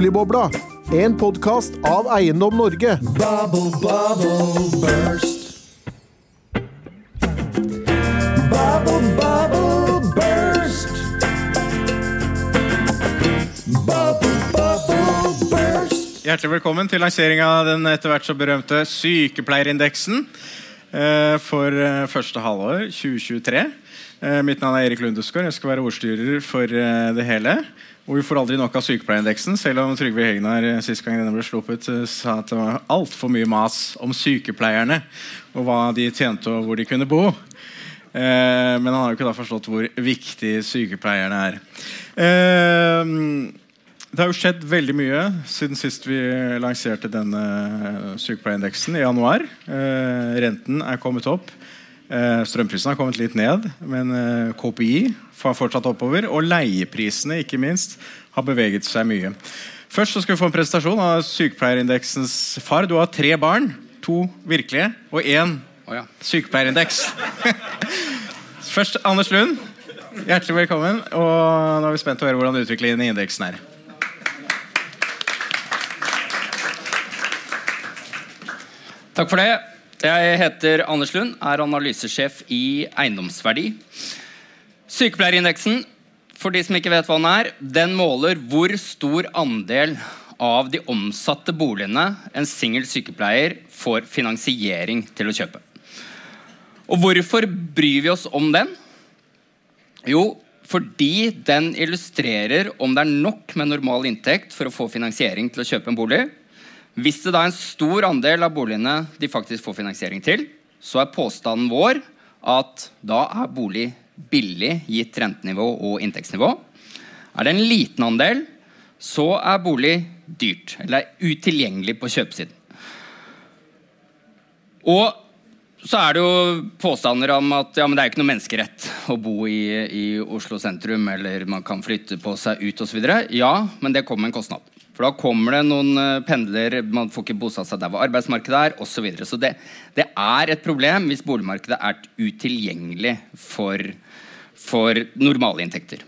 Boligbobla, en podkast av Eiendom Norge. Bubble, bubble, burst. Bubble, bubble, burst. Bubble, bubble, burst. Hjertelig velkommen til lansering av den etter hvert så berømte sykepleierindeksen eh, for eh, første halvår 2023. Eh, Mitt navn er Erik Lundesgaard. Jeg skal være ordstyrer for eh, det hele. Og vi får aldri nok av sykepleierindeksen, selv om Trygve Hegnar eh, sist gang denne ble sluppet, sa at det var altfor mye mas om sykepleierne og hva de tjente og hvor de kunne bo. Men han har jo ikke da forstått hvor viktig sykepleierne er. Det har jo skjedd veldig mye siden sist vi lanserte denne sykepleierindeksen i januar. Renten er kommet opp. Eh, strømprisen har kommet litt ned, men eh, KPI har fortsatt oppover. Og leieprisene ikke minst, har beveget seg mye. Først så skal vi få en presentasjon av sykepleierindeksens far. Du har tre barn. To virkelige og én oh, ja. sykepleierindeks. Først Anders Lund. Hjertelig velkommen. Og nå er vi spent på å høre hvordan utviklingen i indeksen er. Takk for det. Jeg heter Anders Lund, er analysesjef i Eiendomsverdi. Sykepleierindeksen, for de som ikke vet hva den er, den måler hvor stor andel av de omsatte boligene en singel sykepleier får finansiering til å kjøpe. Og hvorfor bryr vi oss om den? Jo, fordi den illustrerer om det er nok med normal inntekt for å få finansiering til å kjøpe en bolig. Hvis det da er en stor andel av boligene de faktisk får finansiering til, så er påstanden vår at da er bolig billig gitt rentenivå og inntektsnivå. Er det en liten andel, så er bolig dyrt, eller er utilgjengelig på kjøpesiden. Og så er det jo påstander om at ja, det er ikke noe menneskerett å bo i, i Oslo sentrum, eller man kan flytte på seg ut osv. Ja, men det kommer med en kostnad. For da kommer det noen eh, pendler, man får ikke bosatt seg der hvor arbeidsmarkedet er osv. Så, videre. så det, det er et problem hvis boligmarkedet er utilgjengelig for, for normale inntekter.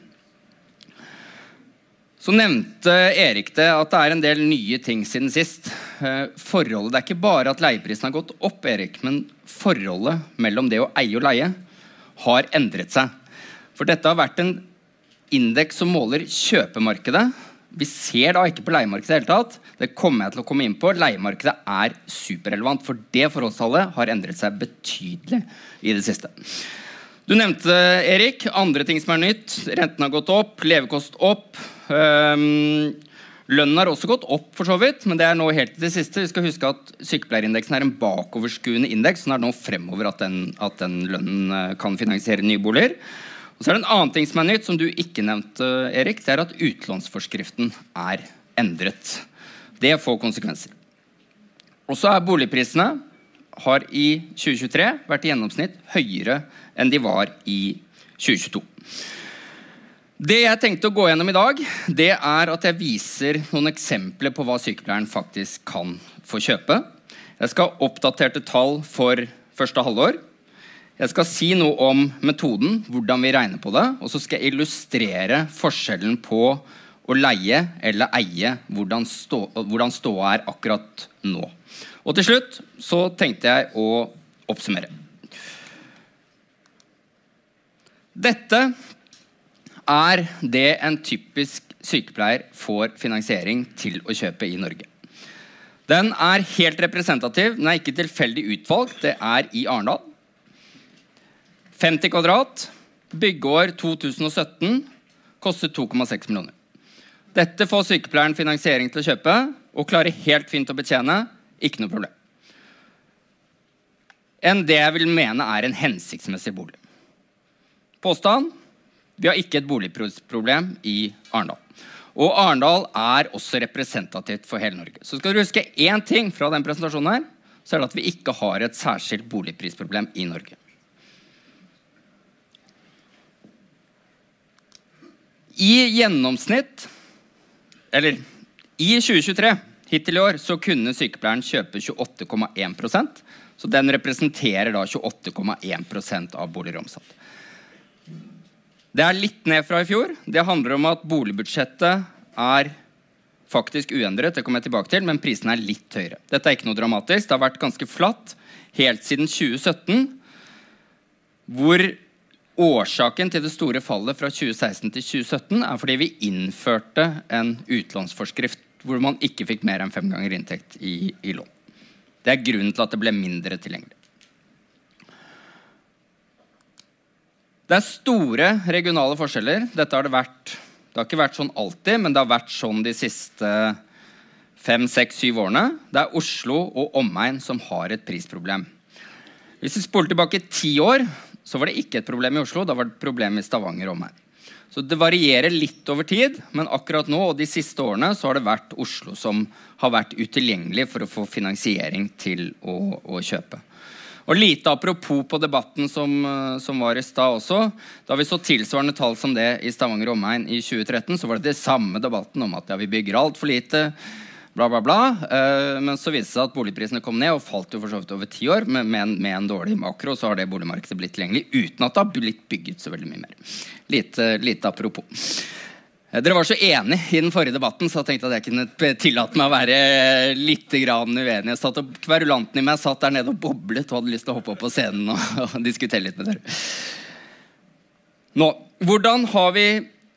Så nevnte Erik det at det er en del nye ting siden sist. Eh, Forholdet, Det er ikke bare at leieprisen har gått opp, Erik, men forholdet mellom det å eie og leie har endret seg. For dette har vært en indeks som måler kjøpemarkedet. Vi ser da ikke på leiemarkedet i det hele tatt. Det kommer jeg til å komme inn på. Leiemarkedet er superrelevant, for det forholdstallet har endret seg betydelig i det siste. Du nevnte, Erik, andre ting som er nytt. Renten har gått opp, levekost opp. Um, lønnen har også gått opp, for så vidt, men det er nå helt til det siste. Vi skal huske at Sykepleierindeksen er en bakoverskuende indeks. så den er nå fremover at den, at den lønnen eh, kan finansiere nye boliger. Og så er det En annen ting som er nytt, som du ikke nevnte, Erik, det er at utlånsforskriften er endret. Det får konsekvenser. Og så er boligprisene har i 2023 vært i gjennomsnitt høyere enn de var i 2022. Det jeg tenkte å gå gjennom i dag, det er at jeg viser noen eksempler på hva sykepleieren faktisk kan få kjøpe. Jeg skal ha oppdaterte tall for første halvår. Jeg skal si noe om metoden, hvordan vi regner på det. Og så skal jeg illustrere forskjellen på å leie eller eie, hvordan, stå, er akkurat nå. Og til slutt så tenkte jeg å oppsummere. Dette er det en typisk sykepleier får finansiering til å kjøpe i Norge. Den er helt representativ, den er ikke tilfeldig utvalgt. Det er i Arendal. 50 kvadrat, byggeår 2017, kostet 2,6 millioner. Dette får sykepleieren finansiering til å kjøpe og klarer helt fint å betjene. Ikke noe problem. Enn det jeg vil mene er en hensiktsmessig bolig. Påstand vi har ikke et boligproblem i Arendal. Og Arendal er også representativt for hele Norge. Så skal du huske én ting fra den presentasjonen her, så er det at vi ikke har et særskilt boligprisproblem i Norge. I gjennomsnitt, eller i 2023, hittil i år, så kunne sykepleieren kjøpe 28,1% Så den representerer da 28,1% av boliger omsatt. Det er litt ned fra i fjor. Det handler om at boligbudsjettet er faktisk uendret, det kommer jeg tilbake til, men prisene er litt høyere. Dette er ikke noe dramatisk. Det har vært ganske flatt helt siden 2017, hvor årsaken til det store fallet fra 2016 til 2017 er fordi vi innførte en utlånsforskrift hvor man ikke fikk mer enn fem ganger inntekt i, i lån. Det er grunnen til at det ble mindre tilgjengelig. Det er store regionale forskjeller. Dette har det vært Det har ikke vært sånn alltid, men det har vært sånn de siste fem, seks, syv årene. Det er Oslo og omegn som har et prisproblem. Hvis vi spoler tilbake ti år, så var det ikke et problem i Oslo. Da var det et problem i Stavanger og omegn. Så Det varierer litt over tid, men akkurat nå og de siste årene så har det vært Oslo som har vært utilgjengelig for å få finansiering til å, å kjøpe. Og Lite apropos på debatten som, eh, som var i stad også. Da vi så tilsvarende tall som det i Stavanger og omegn i 2013, så var det det samme debatten om at ja, vi bygger altfor lite bla, bla, bla. Uh, men så viste det seg at boligprisene kom ned og falt jo for så vidt over ti år. Men med en, med en, dårlig makro så har det boligmarkedet blitt tilgjengelig uten at det har blitt bygget så veldig mye mer. Lite, lite apropos. Uh, dere var så enige i den forrige debatten, så jeg tenkte at jeg kunne tillate meg å være litt uenig. Satt og Kverulanten i meg satt der nede og boblet og hadde lyst til å hoppe opp på scenen og, og diskutere litt med dere. Nå, hvordan har vi,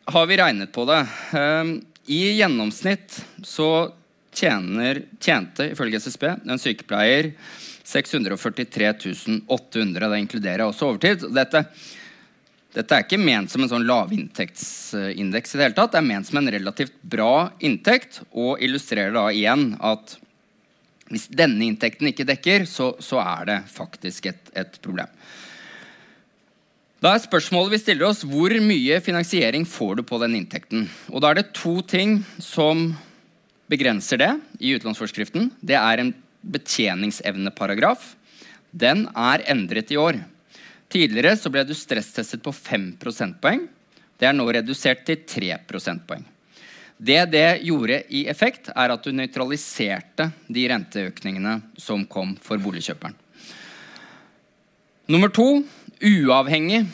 har vi regnet på det? Um, I gjennomsnitt så tjener, tjente ifølge SSB en sykepleier 643 800. Det inkluderer også overtid. Dette, dette er ikke ment som en sånn lavinntektsindeks. i Det hele tatt. Det er ment som en relativt bra inntekt og illustrerer da igjen at hvis denne inntekten ikke dekker, så, så er det faktisk et, et problem. Da er spørsmålet vi stiller oss, Hvor mye finansiering får du på den inntekten? Og Da er det to ting som begrenser det i utlånsforskriften. Det er en betjeningsevneparagraf. Den er endret i år. Tidligere så ble du stresstestet på 5 prosentpoeng. Det er nå redusert til 3 prosentpoeng. Det det gjorde i effekt, er at du nøytraliserte de renteøkningene som kom for boligkjøperen. Nummer to uavhengig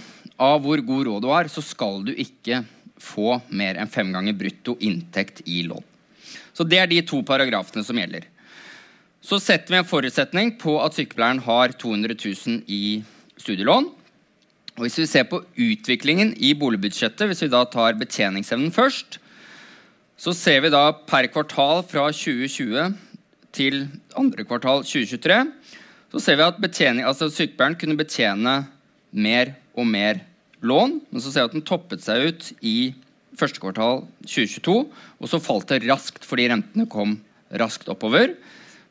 av hvor god råd du har, så skal du ikke få mer enn fem ganger brutto inntekt i lån. Så Det er de to paragrafene som gjelder. Så setter vi en forutsetning på at sykepleieren har 200 000 i studielån. Og Hvis vi ser på utviklingen i boligbudsjettet, hvis vi da tar betjeningsevnen først, så ser vi da per kvartal fra 2020 til andre kvartal 2023 så ser vi at betjening, altså sykepleieren kunne betjene mer og mer lån. Men så ser vi at den toppet seg ut i første kvartal 2022. Og så falt det raskt fordi rentene kom raskt oppover.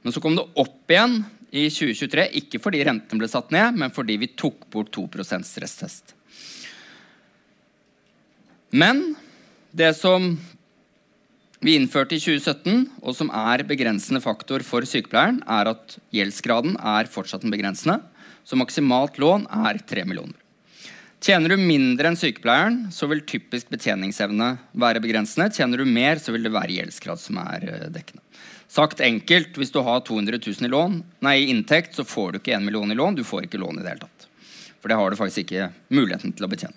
Men så kom det opp igjen i 2023, ikke fordi rentene ble satt ned, men fordi vi tok bort 2% stresstest. Men det som vi innførte i 2017, og som er begrensende faktor for sykepleieren, er at gjeldsgraden er fortsatt den begrensende. Så maksimalt lån er 3 millioner. Tjener du mindre enn sykepleieren, så vil typisk betjeningsevne være begrensende. Tjener du mer, så vil det være gjeldsgrad som er eh, dekkende. Sagt enkelt, hvis du har 200 000 i lån, nei, inntekt, så får du ikke 1 million i lån. Du får ikke lån i det hele tatt. For det har du faktisk ikke muligheten til å betjene.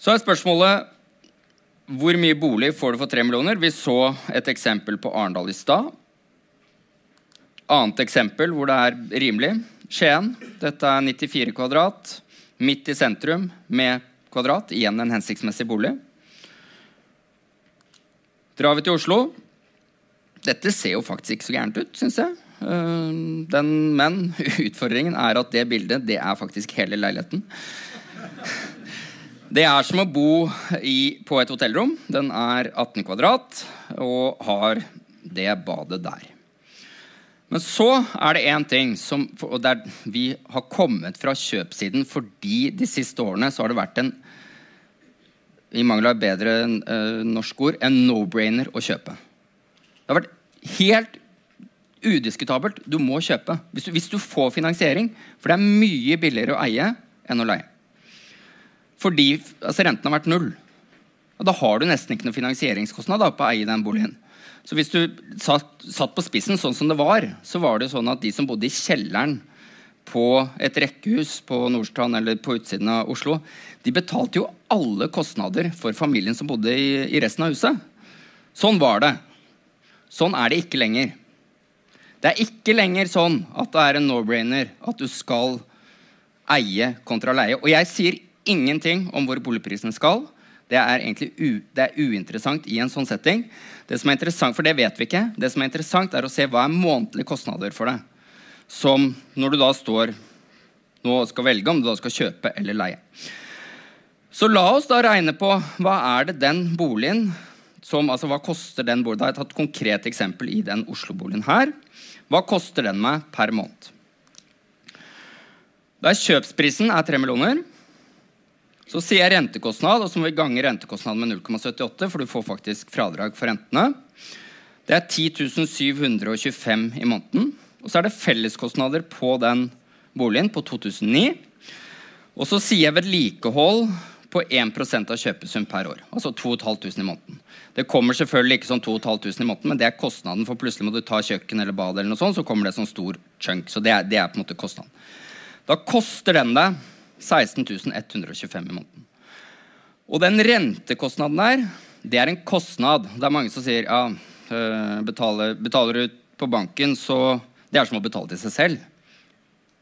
Så er spørsmålet hvor mye bolig får du for 3 millioner? Vi så et eksempel på Arendal i stad. Annet eksempel hvor det er rimelig. Skien. Dette er 94 kvadrat, midt i sentrum med kvadrat. Igjen en hensiktsmessig bolig. Drar vi til Oslo Dette ser jo faktisk ikke så gærent ut, syns jeg. Eh, den, men utfordringen er at det bildet det er faktisk hele leiligheten. Det er som å bo i, på et hotellrom. Den er 18 kvadrat og har det badet der. Men så er det én ting som, og der vi har kommet fra kjøpsiden fordi de siste årene så har det vært en i mangel av bedre uh, norsk ord en no-brainer å kjøpe. Det har vært helt udiskutabelt. Du må kjøpe. Hvis du, hvis du, får finansiering. For det er mye billigere å eie enn å leie. Fordi altså, renten har vært null. Og da har du nesten ikke noe finansieringskostnad på å eie den boligen. Så hvis du satt, satt, på spissen sånn som det var, så var det sånn at de som bodde i kjelleren på et rekkehus på Nordstrand eller på utsiden av Oslo, de betalte jo alle kostnader for familien som bodde i, i resten av huset. Sånn var det. Sånn er det ikke lenger. Det er ikke lenger sånn at det er en no-brainer at du skal eie kontra leie. Og jeg sier ingenting om hvor boligprisen skal. Det er egentlig u, det er uinteressant i en sånn setting. Det som er interessant, For det vet vi ikke. Det som er interessant, er å se hva er månedlige kostnader for det. Som når du da står nå skal velge om du da skal kjøpe eller leie. Så la oss da regne på hva er det den boligen som, altså Hva koster den boligen? Da har jeg tatt et konkret eksempel i den Oslo-boligen her. Hva koster den meg per måned? Der kjøpsprisen er 3 millioner, så sier jeg rentekostnad, og så må vi gange rentekostnaden med 0,78, for du får faktisk fradrag for rentene. Det er 10 725 i måneden. Og så er det felleskostnader på den boligen på 2009. Og så sier jeg vedlikehold på 1% av kjøpesum per år. Altså 2500 i måneden. Det kommer selvfølgelig ikke sånn 2500 i måneden, men det er kostnaden for plutselig må du ta kjøkken eller bad, eller noe sånt, så kommer det sånn stor chunk. Så det er, det er på en måte kostnaden. Da koster den deg 16 125 i måneden. Og den rentekostnaden der, det er en kostnad. Det er mange som sier ja, øh, betaler, betaler du på banken, så Det er som å betale til seg selv.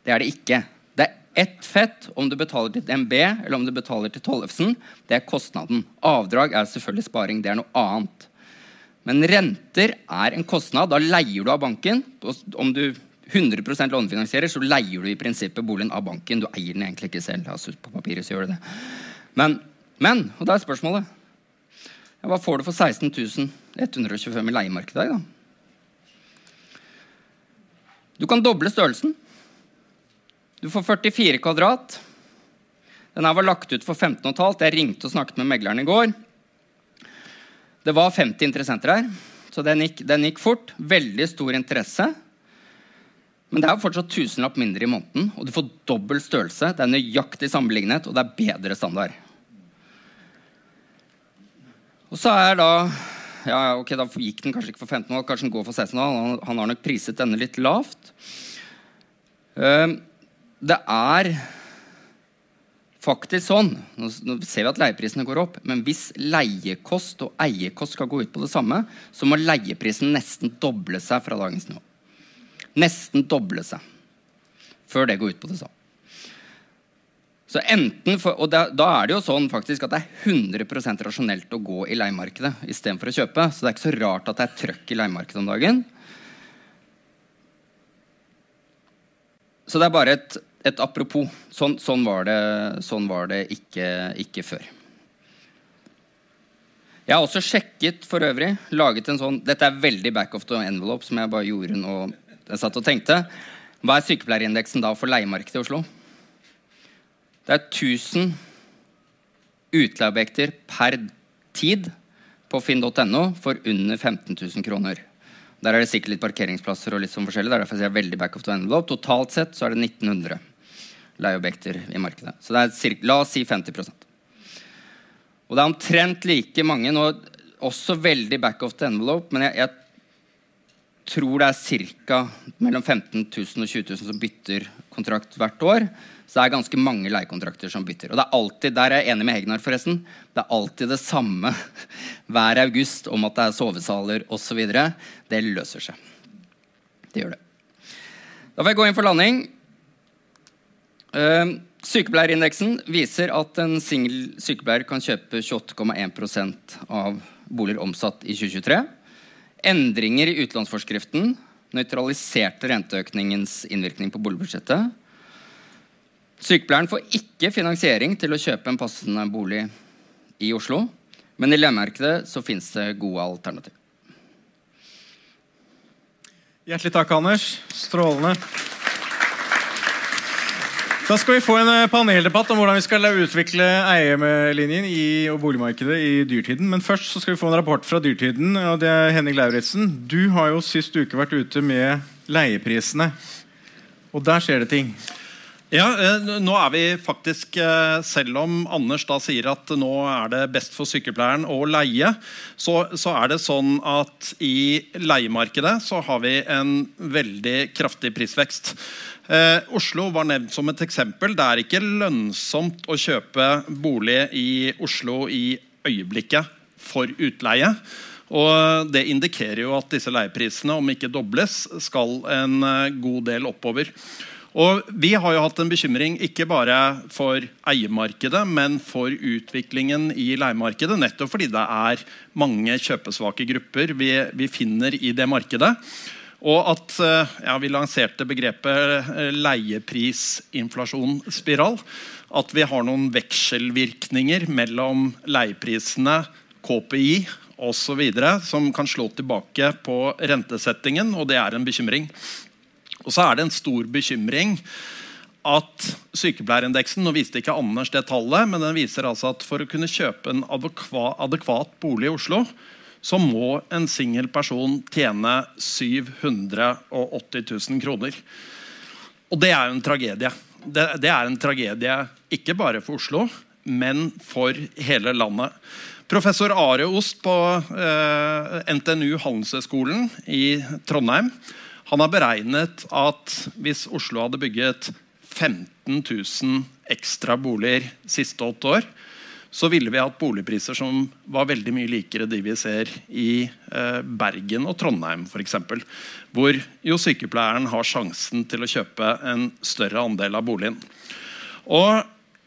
Det er det ikke. Det er ett fett om du betaler til MB eller om du betaler til Tollefsen. Det er kostnaden. Avdrag er selvfølgelig sparing. Det er noe annet. Men renter er en kostnad. Da leier du av banken. Om du 100% lånefinansierer, så leier du i prinsippet boligen av banken. Du eier den egentlig ikke selv. Altså, på papiret så gjør du det. Men, men og da er spørsmålet ja, Hva får du for 16 125 i leiemarkedet? da? Du kan doble størrelsen. Du får 44 kvadrat. Den her var lagt ut for 15,5. Jeg ringte og snakket med megleren i går. Det var 50 interessenter her, så den gikk, den gikk fort. Veldig stor interesse. Men det er jo fortsatt tusenlapp mindre i måneden, og du får dobbel størrelse. Det er nøyaktig sammenlignet, og det er bedre standard. Og så er da ja, ok, Da gikk den kanskje ikke for 15 år, kanskje den går for 16 år. Han, han har nok priset denne litt lavt. Uh, det er faktisk sånn Nå ser vi at leieprisene går opp, men hvis leiekost og eiekost skal gå ut på det samme, så må leieprisen nesten doble seg fra dagens nivå. Nesten doble seg før det går ut på det samme. Så enten for, og da, da, er det jo sånn faktisk at det er 100% rasjonelt å gå i leiemarkedet istedenfor å kjøpe. Så det er ikke så rart at det er trøkk i leiemarkedet om dagen. Så det er bare et, et apropos. Sånn, sånn, var det, sånn var det ikke, ikke, før. Jeg har også sjekket for øvrig, laget en sånn, Dette er veldig back of the envelope, som jeg bare gjorde nå jeg satt og tenkte Hva er sykepleierindeksen da for leiemarkedet i Oslo? Det er 1000 utleieobjekter per tid på finn.no for under 15 000 kroner. Der er det sikkert litt parkeringsplasser og litt sånn forskjellig. Det er derfor jeg sier veldig back of the envelope. Totalt sett så er det 1900 leieobjekter i markedet. Så det er cirka, la oss si 50 Og det er omtrent like mange nå, også veldig back of the envelope, men jeg, jeg tror det er ca. mellom 15 000 og 20 000 som bytter kontrakt hvert år. Så det er ganske mange leiekontrakter som bytter. Og det er alltid, der er jeg enig med Hegnar forresten, det er alltid det samme hver august om at det er sovesaler osv. Det løser seg. Det gjør det. Da får jeg gå inn for landing. Uh, sykepleierindeksen viser at en singel sykepleier kan kjøpe 28,1 av boliger omsatt i 2023. Endringer i utlånsforskriften nøytraliserte renteøkningens innvirkning på boligbudsjettet. Sykepleieren får ikke finansiering til å kjøpe en passende bolig i Oslo, men i leiemarkedet så fins det gode alternativ. Hjertelig takk, Anders. Strålende. Da skal vi få en eh, paneldebatt om hvordan vi skal utvikle eierlinjen i, og boligmarkedet i dyrtiden. Men først så skal vi få en rapport fra dyrtiden. og det er Henning Lauritzen. Du har jo sist uke vært ute med leieprisene. Og der skjer det ting. Ja, eh, nå er vi faktisk, eh, Selv om Anders da sier at nå er det best for sykepleieren å leie, så, så er det sånn at i leiemarkedet så har vi en veldig kraftig prisvekst. Eh, Oslo var nevnt som et eksempel. Det er ikke lønnsomt å kjøpe bolig i Oslo i øyeblikket for utleie. Og Det indikerer jo at disse leieprisene, om ikke dobles, skal en eh, god del oppover. Og Vi har jo hatt en bekymring ikke bare for eiemarkedet, men for utviklingen i leiemarkedet. Nettopp fordi det er mange kjøpesvake grupper vi, vi finner i det markedet. Og at eh, ja, Vi lanserte begrepet eh, leieprisinflasjonsspiral. At vi har noen vekselvirkninger mellom leieprisene, KPI osv. som kan slå tilbake på rentesettingen, og det er en bekymring. Og så er det en stor bekymring at sykepleierindeksen Nå viste ikke Anders det tallet, men den viser altså at for å kunne kjøpe en adekvat bolig i Oslo, så må en singel person tjene 780 000 kroner. Og det er jo en tragedie. Det, det er en tragedie ikke bare for Oslo, men for hele landet. Professor Are Ost på eh, NTNU Handelshøyskolen i Trondheim han har beregnet at hvis Oslo hadde bygget 15 000 ekstra boliger siste åtte år, så ville vi hatt boligpriser som var veldig mye likere de vi ser i eh, Bergen og Trondheim f.eks. Hvor jo sykepleieren har sjansen til å kjøpe en større andel av boligen. Og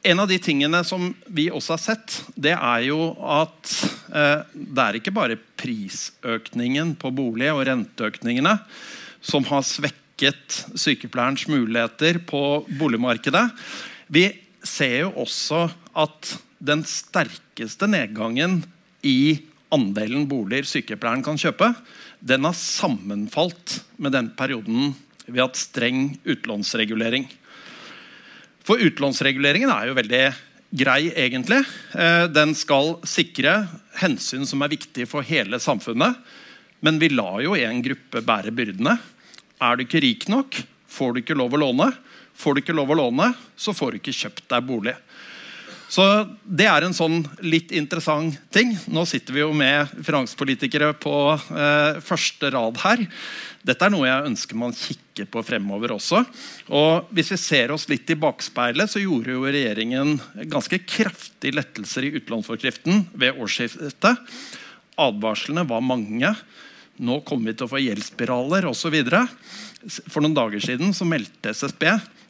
en av de tingene som vi også har sett, det er jo at eh, det er ikke bare prisøkningen på bolig og renteøkningene som har svekket sykepleierens muligheter på boligmarkedet. Vi ser jo også at den sterkeste nedgangen i andelen boliger sykepleieren kan kjøpe, den har sammenfalt med den perioden vi har hatt streng utlånsregulering. For utlånsreguleringen er jo veldig grei, egentlig. Eh, den skal sikre hensyn som er viktige for hele samfunnet. Men vi lar jo en gruppe bære byrdene. Er du ikke rik nok, får du ikke lov å låne. Får du ikke lov å låne, så får du ikke kjøpt deg bolig. Så Det er en sånn litt interessant ting. Nå sitter vi jo med finanspolitikere på eh, første rad her. Dette er noe jeg ønsker man kikker på fremover også. Og Hvis vi ser oss litt i bakspeilet, så gjorde jo regjeringen ganske kraftige lettelser i utlånsforskriften ved årsskiftet. Advarslene var mange. Nå kommer vi til å få gjeldsspiraler osv. For noen dager siden så meldte SSB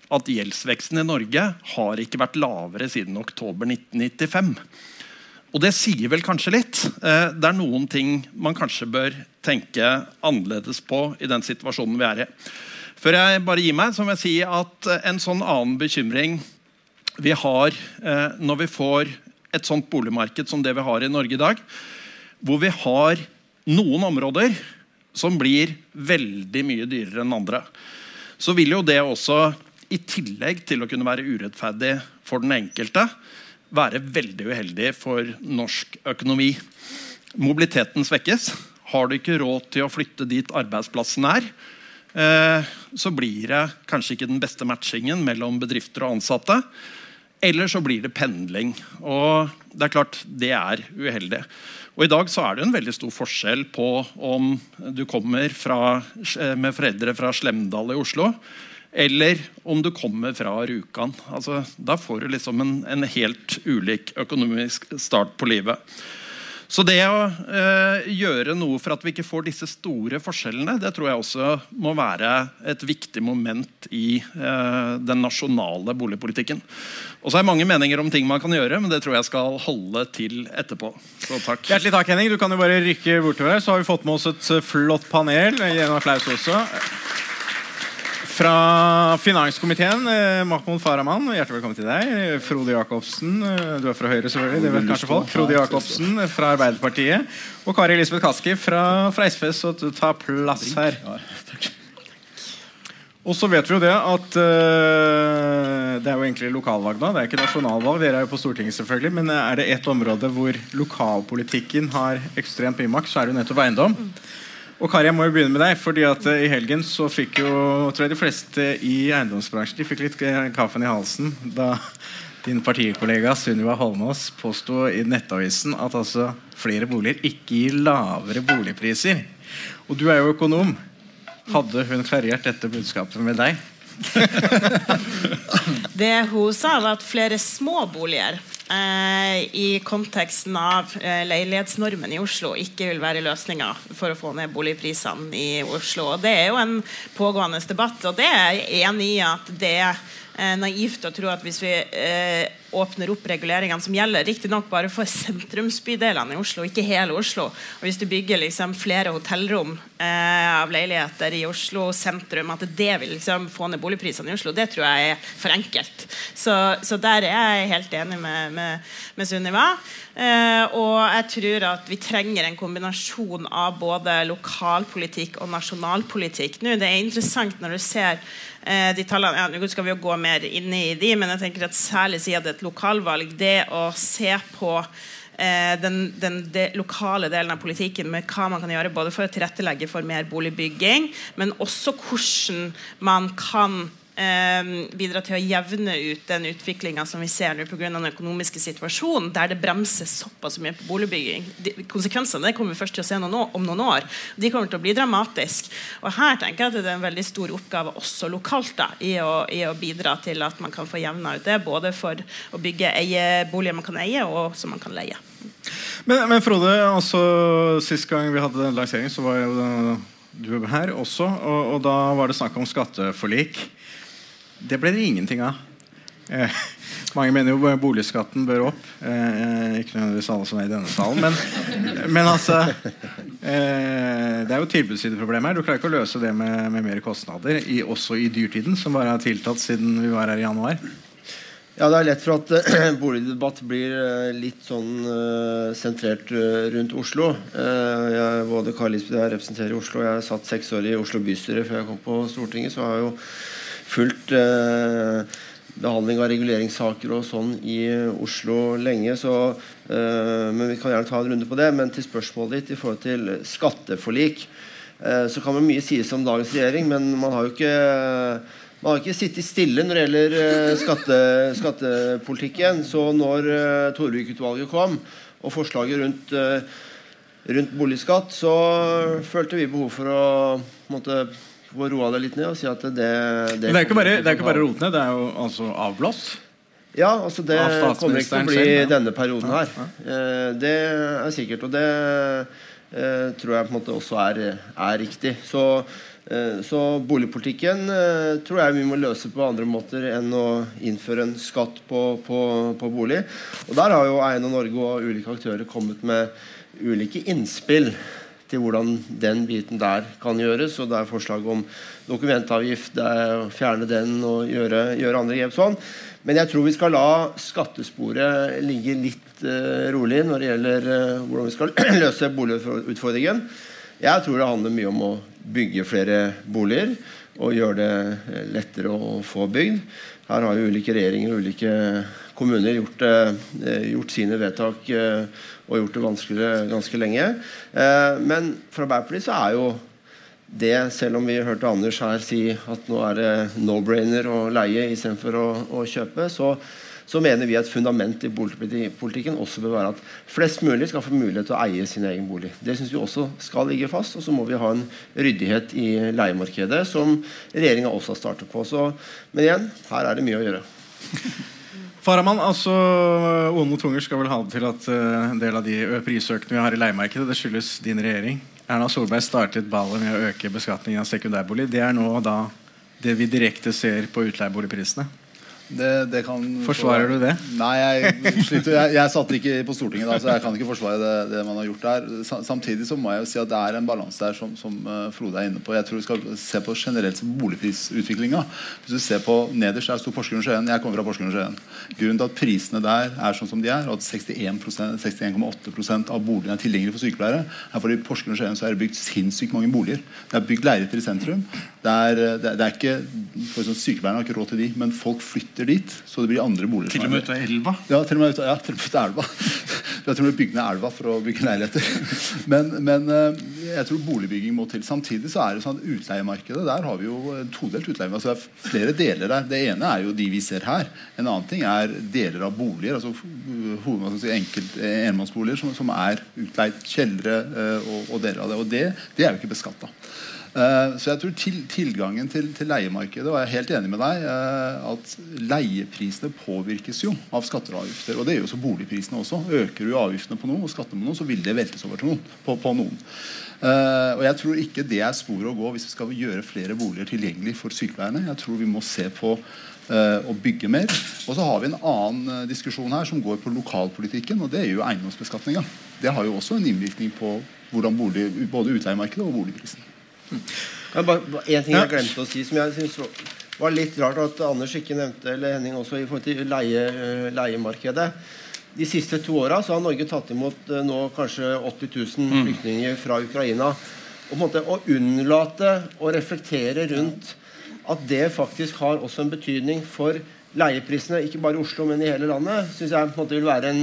at gjeldsveksten i Norge har ikke vært lavere siden oktober 1995. Og det sier vel kanskje litt. Eh, det er noen ting man kanskje bør tenke annerledes på i den situasjonen vi er i. Før jeg bare gir meg, så må jeg si at en sånn annen bekymring vi har eh, når vi får et sånt boligmarked som det vi har i Norge i dag, hvor vi har noen områder som blir veldig mye dyrere enn andre, så vil jo det også, i tillegg til å kunne være urettferdig for den enkelte, være veldig uheldig for norsk økonomi. Mobiliteten svekkes. Har du ikke råd til å flytte dit arbeidsplassen er, eh, så blir det kanskje ikke den beste matchingen mellom bedrifter og ansatte. Eller så blir det pendling. Og det er klart, det er uheldig. Og I dag så er det en veldig stor forskjell på om du kommer fra, eh, med foreldre fra Slemdal i Oslo, eller om du kommer fra Rjukan. Altså, da får du liksom en, en helt ulik økonomisk start på livet. Så det å eh, gjøre noe for at vi ikke får disse store forskjellene, det tror jeg også må være et viktig moment i eh, den nasjonale boligpolitikken. Og så er det mange meninger om ting man kan gjøre, men det tror jeg skal holde til etterpå. Så takk. Hjertelig takk, Henning. Du kan jo bare rykke bortover. Så har vi fått med oss et flott panel. Gi en applaus også. Fra finanskomiteen, eh, Mahmoud Farahman, hjertelig velkommen til deg. Frode Jacobsen, eh, du er fra Høyre, selvfølgelig. det vet kanskje folk. Frode Jacobsen fra Arbeiderpartiet. Og Kari Elisabeth Kaski fra, fra SV, så du tar plass her. Og så vet vi jo det at uh, det er jo egentlig lokalvalg nå. Det er ikke nasjonalvalg. Dere er jo på Stortinget, selvfølgelig. Men er det ett område hvor lokalpolitikken har ekstremt mye makt, så er det jo nettopp eiendom. Og Kari, jeg må jo begynne med deg. fordi at uh, I helgen så fikk jo tror jeg de fleste i eiendomsbransjen de fikk litt uh, kaffen i halsen da din partikollega Sunniva Holmås påsto i Nettavisen at altså flere boliger ikke gir lavere boligpriser. Og du er jo økonom. Hadde hun klarert dette budskapet med deg? det hun sa, var at flere små boliger eh, i konteksten av eh, leilighetsnormen i Oslo ikke vil være løsninga for å få ned boligprisene i Oslo. Og Det er jo en pågående debatt, og det er jeg enig i at det er eh, naivt å tro at hvis vi eh, åpner opp reguleringene som gjelder, riktignok bare for sentrumsbydelene i Oslo, ikke hele Oslo. Og hvis du bygger liksom flere hotellrom eh, av leiligheter i Oslo sentrum, at det vil liksom få ned boligprisene i Oslo, det tror jeg er for enkelt. Så, så der er jeg helt enig med, med, med Sunniva. Eh, og jeg tror at vi trenger en kombinasjon av både lokalpolitikk og nasjonalpolitikk. Nå, det er interessant når du ser de tallene, ja, Nå skal vi jo gå mer inn i de, men jeg tenker at særlig siden det er et lokalvalg, det å se på eh, den, den de, lokale delen av politikken med hva man kan gjøre både for å tilrettelegge for mer boligbygging, men også hvordan man kan eh, bidra til å jevne ut den utviklinga som vi ser nå pga. den økonomiske situasjonen, der det bremses såpass mye på boligbygging. De, konsekvensene kommer vi først til å se noen om noen år. De kommer til å bli dramatiske. Og her tenker jeg at det er en veldig stor oppgave også lokalt da, i, å, i å bidra til at man kan få jevna ut det, både for å bygge eieboliger man kan eie, og som man kan leie. Men, men Frode, altså, sist gang vi hadde lansering, så var jo du her også. Og, og da var det snakk om skatteforlik. Det ble det ingenting av. Eh, mange mener jo boligskatten bør opp. Eh, ikke nødvendigvis alle som er i denne salen. Men, men altså eh, Det er jo tilbudssideproblem her. Du klarer ikke å løse det med, med mer kostnader, i, også i dyrtiden, som bare har tiltatt siden vi var her i januar. Ja, Det er lett for at uh, boligdebatt blir uh, litt sånn uh, sentrert rundt Oslo. jeg, både Karl Lisbeth og jeg representerer Oslo. Jeg satt seks år i Oslo bystyre før jeg kom på Stortinget. Så har jeg jo fulgt behandling av reguleringssaker og sånn i Oslo lenge. Så, men Vi kan gjerne ta en runde på det. Men til spørsmålet ditt i forhold til skatteforlik, så kan man mye sies om dagens regjering, men man har jo ikke man har ikke sittet stille når det gjelder uh, skatte, skattepolitikken. Så når uh, Torvik-utvalget kom, og forslaget rundt, uh, rundt, boligskatt, så følte vi behov for å måtte, få roa det litt ned og si at det, det det er ikke bare, det er ikke bare rot ned, det er jo altså avblåst? Ja, altså det kommer ikke til å bli selv, ja. denne perioden her. Uh, det er sikkert, og det tror jeg på en måte også er, er riktig. Så Eh, så boligpolitikken eh, tror jeg vi må løse på andre måter enn å innføre en skatt på, på, på bolig. Og Der har jo Eiendom Norge og ulike aktører kommet med ulike innspill til hvordan den biten der kan gjøres. og Det er forslag om dokumentavgift, det er å fjerne den og gjøre, gjøre andre grep sånn. Men jeg tror vi skal la skattesporet ligge litt uh, rolig når det gjelder uh, hvordan vi skal løse boligutfordringen. Jeg tror det handler mye om å bygge flere boliger og gjøre det eh, lettere å få bygd. Her har jo ulike regjeringer og ulike kommuner gjort, eh, gjort sine vedtak eh, og gjort det vanskeligere ganske lenge. Men for Arbeiderpartiet så er jo det, selv om vi hørte Anders her si at nå er det no-brainer å leie istedenfor å, å kjøpe, så så mener vi at fundament i boligpolitikken også bør være at flest mulig skal få mulighet til å eie sin egen bolig. Det syns vi også skal ligge fast. Og så må vi ha en ryddighet i leiemarkedet, som regjeringa også har startet på. Så, men igjen, her er det mye å gjøre. Faraman, altså Onde tunger skal vel ha det til at uh, en del av de prisøkene vi har i leiemarkedet, det skyldes din regjering. Erna Solberg startet ballet med å øke beskatningen av sekundærbolig. Det er nå da det vi direkte ser på utleieboligprisene. Det, det kan, Forsvarer du det? Nei, jeg, jeg, jeg satt ikke på Stortinget da, så jeg kan ikke forsvare det, det, man har gjort der. Samtidig så må jeg jo si at det er en balanse der som, som, eh, Frode er inne på. Jeg tror vi skal se på generelt boligprisutviklinga. Hvis du ser på nederst, der sto Porsgrunn Skien. Jeg kommer fra Porsgrunn Skien. Grunnen til at prisene der er sånn som de er, og at 61,8 61 av boligene er tilgjengelige for sykepleiere, er fordi i Porsgrunn Skien så er det bygd sinnssykt mange boliger. Det er bygd leiligheter i sentrum. Det er, det, det er ikke, for sånn, Sykepleierne har ikke råd til de, men folk flytter flytter dit. Så det blir andre boliger. Til og med ut av elva? Ja, til og med ut av, ja, til og med av elva. Elva for å bygge leiligheter. Men, men, eh, jeg tror boligbygging må til. Samtidig så er det sånn utleiemarkedet der har vi jo todelt utleie. Altså det er flere deler der. Det ene er jo de vi ser her. En annen ting er deler av boliger. altså si, enkelt, enmannsboliger som, som, er utleid. Kjellere uh, og, og, deler av det. Og det, det er jo ikke beskatta. Eh, så jeg tror til, tilgangen til, til, leiemarkedet Og jeg er helt enig med deg uh, at leieprisene påvirkes jo av skatter og avgifter. Og det gjør jo så boligprisene også. Øker du avgiftene på noe og skattene på noe, så vil det veltes over til noen. På, på noen. Uh, og jeg tror ikke det er sporet å gå hvis vi skal gjøre flere boliger tilgjengelig for sykepleierne. Jeg tror vi må se på å bygge mer. Og så har vi en annen diskusjon her som går på lokalpolitikken, og det er jo eiendomsbeskatninga. Det har jo også en innvirkning på hvordan bolig, både utleiemarkedet og boligprisen. Hmm. Bare, en ting jeg glemte å si som jeg synes var litt rart at Anders ikke nevnte, eller Henning også, i forhold til leie, leiemarkedet. De siste to åra har Norge tatt imot eh, nå kanskje 80 000 mm. flyktninger fra Ukraina. Og på en måte Å unnlate å reflektere rundt at det faktisk har også en betydning for leieprisene, ikke bare i Oslo, men i hele landet, syns jeg på en måte vil være en,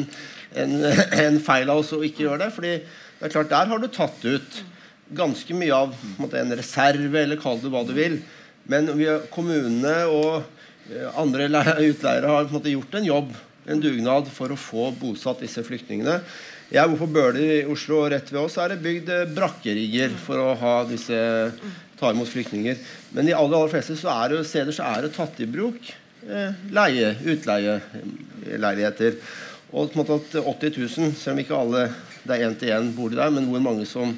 en, en, feil av oss å ikke gjøre det. fordi det er klart, der har du tatt ut ganske mye av en, en reserve, eller kall det hva du vil. Men kommunene og eh, andre utleiere har en måte gjort en jobb en dugnad for å få bosatt disse flyktningene. Jeg bor på Bøler i Oslo, og rett ved oss er det bygd eh, brakkerigger for å ha disse, ta imot flyktninger. Men i aller, aller fleste så er det, steder så er det tatt i bruk eh, leie, utleieleiligheter. Og på en måte at 80 000, selv om ikke alle det er én-til-én bor der, men hvor mange som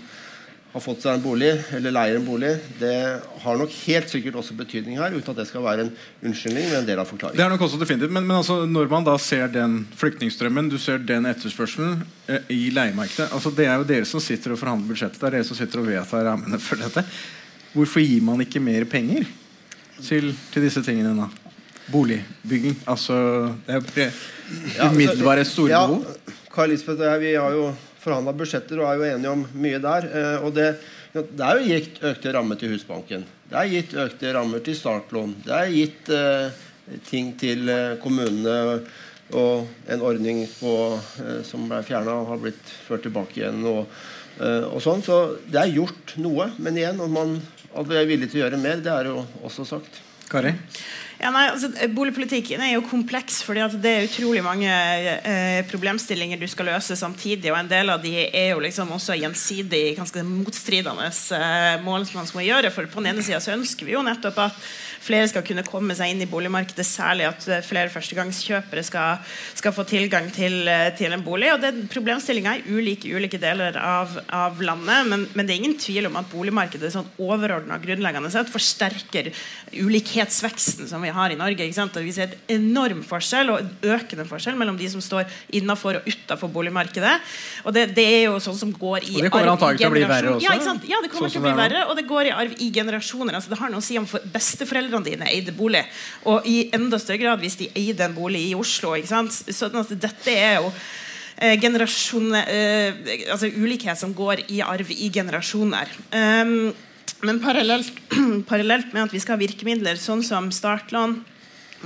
har fått seg en bolig, eller leier en bolig, det har nok helt sikkert også betydning her, uten at det skal være en unnskyldning, men en del av forklaringen. Det er nok også definitivt, Men, men altså, når man da ser den flyktningstrømmen, du ser den etterspørselen eh, i leiemarkedet altså, Det er jo dere som sitter og forhandler budsjettet, det er dere som sitter og vedtar rammene for dette. Hvorfor gir man ikke mer penger til, til disse tingene da? Boligbygging. Altså Det er altså, umiddelbare store ja, behov. Lisbeth og jeg vi har jo forhandla budsjetter og er jo enige om mye der. Eh, og det, det, er jo gitt økte rammer til Husbanken. Det er gitt økte rammer til startlån. Det er gitt eh, ting til eh, kommunene og en ordning på, eh, som ble fjerna og har blitt ført tilbake igjen. Og, eh, og, sånn, Så det er gjort noe. Men igjen, om man at vi er villige til å gjøre mer, det er jo også sagt. Kari? Ja, nei, altså, Boligpolitikken er jo kompleks, fordi det er utrolig mange eh, problemstillinger du skal løse samtidig. og En del av de er jo liksom også gjensidig ganske motstridende eh, mål som man skal gjøre. for På den ene sida ønsker vi jo nettopp at flere skal kunne komme seg inn i boligmarkedet, særlig at eh, flere førstegangskjøpere skal, skal få tilgang til, eh, til, en bolig. og den Problemstillinga er ulik i ulike deler av, av landet, men, men, det er ingen tvil om at boligmarkedet sånn overordna grunnleggende sett forsterker ulikhetsveksten som vi har i Norge. Vi ser et enorm forskjell og en økende forskjell mellom de som står innafor og utafor boligmarkedet. Og det, det, er jo sånn som går i og det kommer antagelig til å bli verre også? Ja, ja det kommer sånn til å bli verre, og det går i arv i generasjoner. Altså, det har noe å si om besteforeldre foreldrene dine eide bolig. Og i enda større grad hvis de eide en bolig i Oslo. Sånn at dette er jo eh, eh, altså ulikhet som går i arv i generasjoner. Um, men parallelt, parallelt, med at vi skal ha virkemidler sånn som startlån,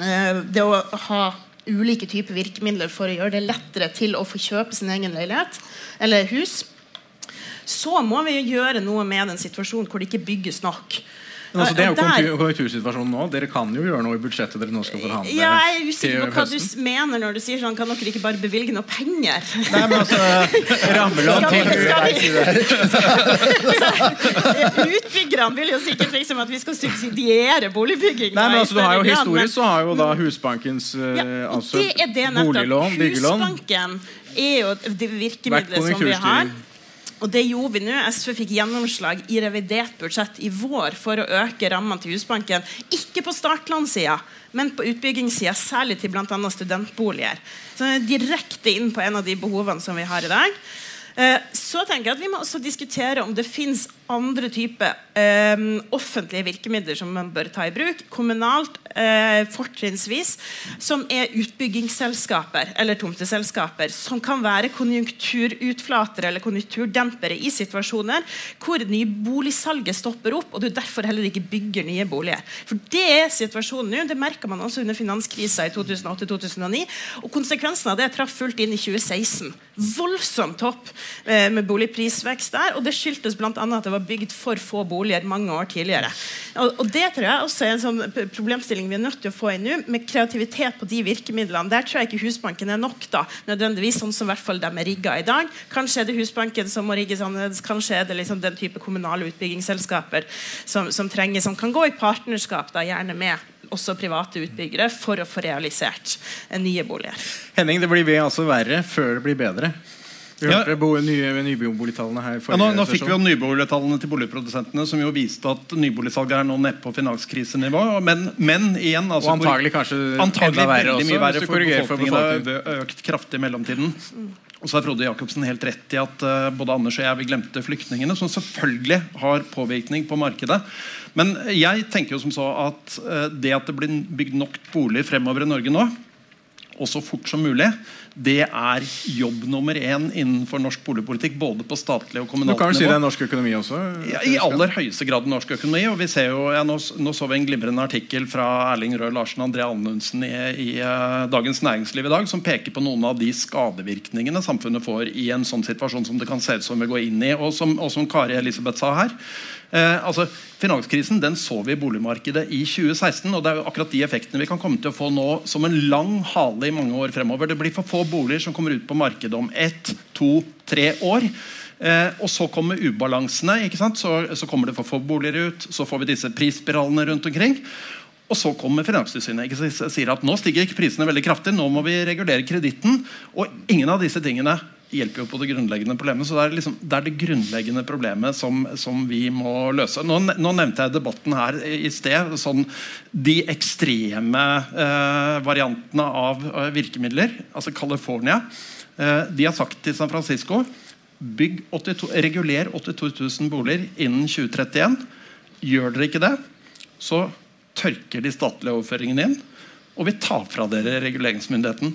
eh, det å ha ulike typer virkemidler for å gjøre det lettere til å få kjøpe sin egen leilighet eller hus, så må vi gjøre noe med den situasjonen hvor det ikke bygges nok. Men altså, det er jo konjunktursituasjonen nå. Dere kan jo gjøre noe i budsjettet dere nå skal forhandle ja, Jeg er usikker på hva du mener når du sier sånn. Kan dere ikke bare bevilge noe penger? Nei, men altså Rammelån til Utbyggerne vil jo sikkert liksom at vi skal subsidiere boligbygging. Nei, men altså, du har jo Historisk så har jo da Husbankens ja, altså, boliglån, byggelån Husbanken er jo det virkemidlet som vi har. Og det gjorde vi nå. SV fikk gjennomslag i revidert budsjett i vår for å øke rammene til Husbanken. Ikke på startlånssida, men på utbyggingssida, særlig til bl.a. studentboliger. Så direkte inn på en av de behovene som vi har i dag. Eh, så tenker jeg at Vi må også diskutere om det finnes andre typer eh, offentlige virkemidler som man bør ta i bruk. Kommunalt, eh, fortrinnsvis, som er utbyggingsselskaper eller tomteselskaper. Som kan være konjunkturutflatere eller konjunkturdempere i situasjoner hvor nyboligsalget stopper opp, og du derfor heller ikke bygger nye boliger. For Det er situasjonen nå. Det merka man også under finanskrisa i 2008-2009. Og konsekvensen av det traff fullt inn i 2016. Voldsomt topp eh, med boligprisvekst der. og Det skyldtes bl.a. at det var var bygd for få boliger mange år tidligere. Og, og det tror jeg også er en sånn problemstilling vi er nødt til å få inn nå, med kreativitet på de virkemidlene. Der tror jeg ikke Husbanken er nok, da, nødvendigvis sånn som hvert fall de er rigga i dag. Kanskje er det Husbanken som må rigges annerledes, kanskje er det liksom den type kommunale utbyggingsselskaper som, som, trenger, som kan gå i partnerskap, da, gjerne med også private utbyggere, for å få realisert nye boliger. Henning, det blir altså verre før det blir bedre. Vi hørte ja. nye nyboligtallene her ja, nå, nå fikk vi jo nyboligtallene til boligprodusentene, som jo viste at nyboligsalget er nå nede på finanskrisenivå. Men, men igjen altså, Og antagelig kanskje antagelig enda verre også, mye verre for befolkningen. Har økt kraftig i mellomtiden. Og så har Frode Jacobsen helt rett i at uh, både Anders og jeg vi glemte flyktningene, som selvfølgelig har påvirkning på markedet. Men jeg tenker jo som så at uh, det at det blir bygd nok boliger fremover i Norge nå, og så fort som mulig, det er jobb nummer én innenfor norsk boligpolitikk. Både på statlig og kommunalt nivå. Du kan vel si det er norsk økonomi også? Ja, I aller høyeste grad norsk økonomi. og vi ser jo, ja, nå, nå, så vi en glimrende artikkel fra Erling Røe Larsen og André Anundsen i, i uh, Dagens Næringsliv i dag, som peker på noen av de skadevirkningene samfunnet får i en sånn situasjon som det kan se ut som vi går inn i. Og som, og som Kari Elisabeth sa her, Eh, altså, Finanskrisen den så vi i boligmarkedet i 2016. og Det er jo akkurat de effektene vi kan komme til å få nå som en lang hale i mange år fremover. Det blir for få boliger som kommer ut på markedet om ett, to, tre år. Eh, og så kommer ubalansene. ikke sant? Så, så, kommer det for få boliger ut. Så får vi disse prisspiralene rundt omkring. Og så kommer Finanstilsynet og sier at nå stiger ikke prisene veldig kraftig. Nå må vi regulere kreditten. Og ingen av disse tingene hjelper jo på det grunnleggende problemet. Så det er, liksom, det, er det, grunnleggende problemet som, som vi må løse. Nå, nå, nevnte jeg debatten her i sted. Sånn, de ekstreme eh, variantene av eh, virkemidler. Altså California. Eh, de har sagt til San Francisco bygg 82, reguler 82 000 boliger innen 2031. Gjør dere ikke det, så tørker de statlige overføringene inn. Og vi tar fra dere reguleringsmyndigheten.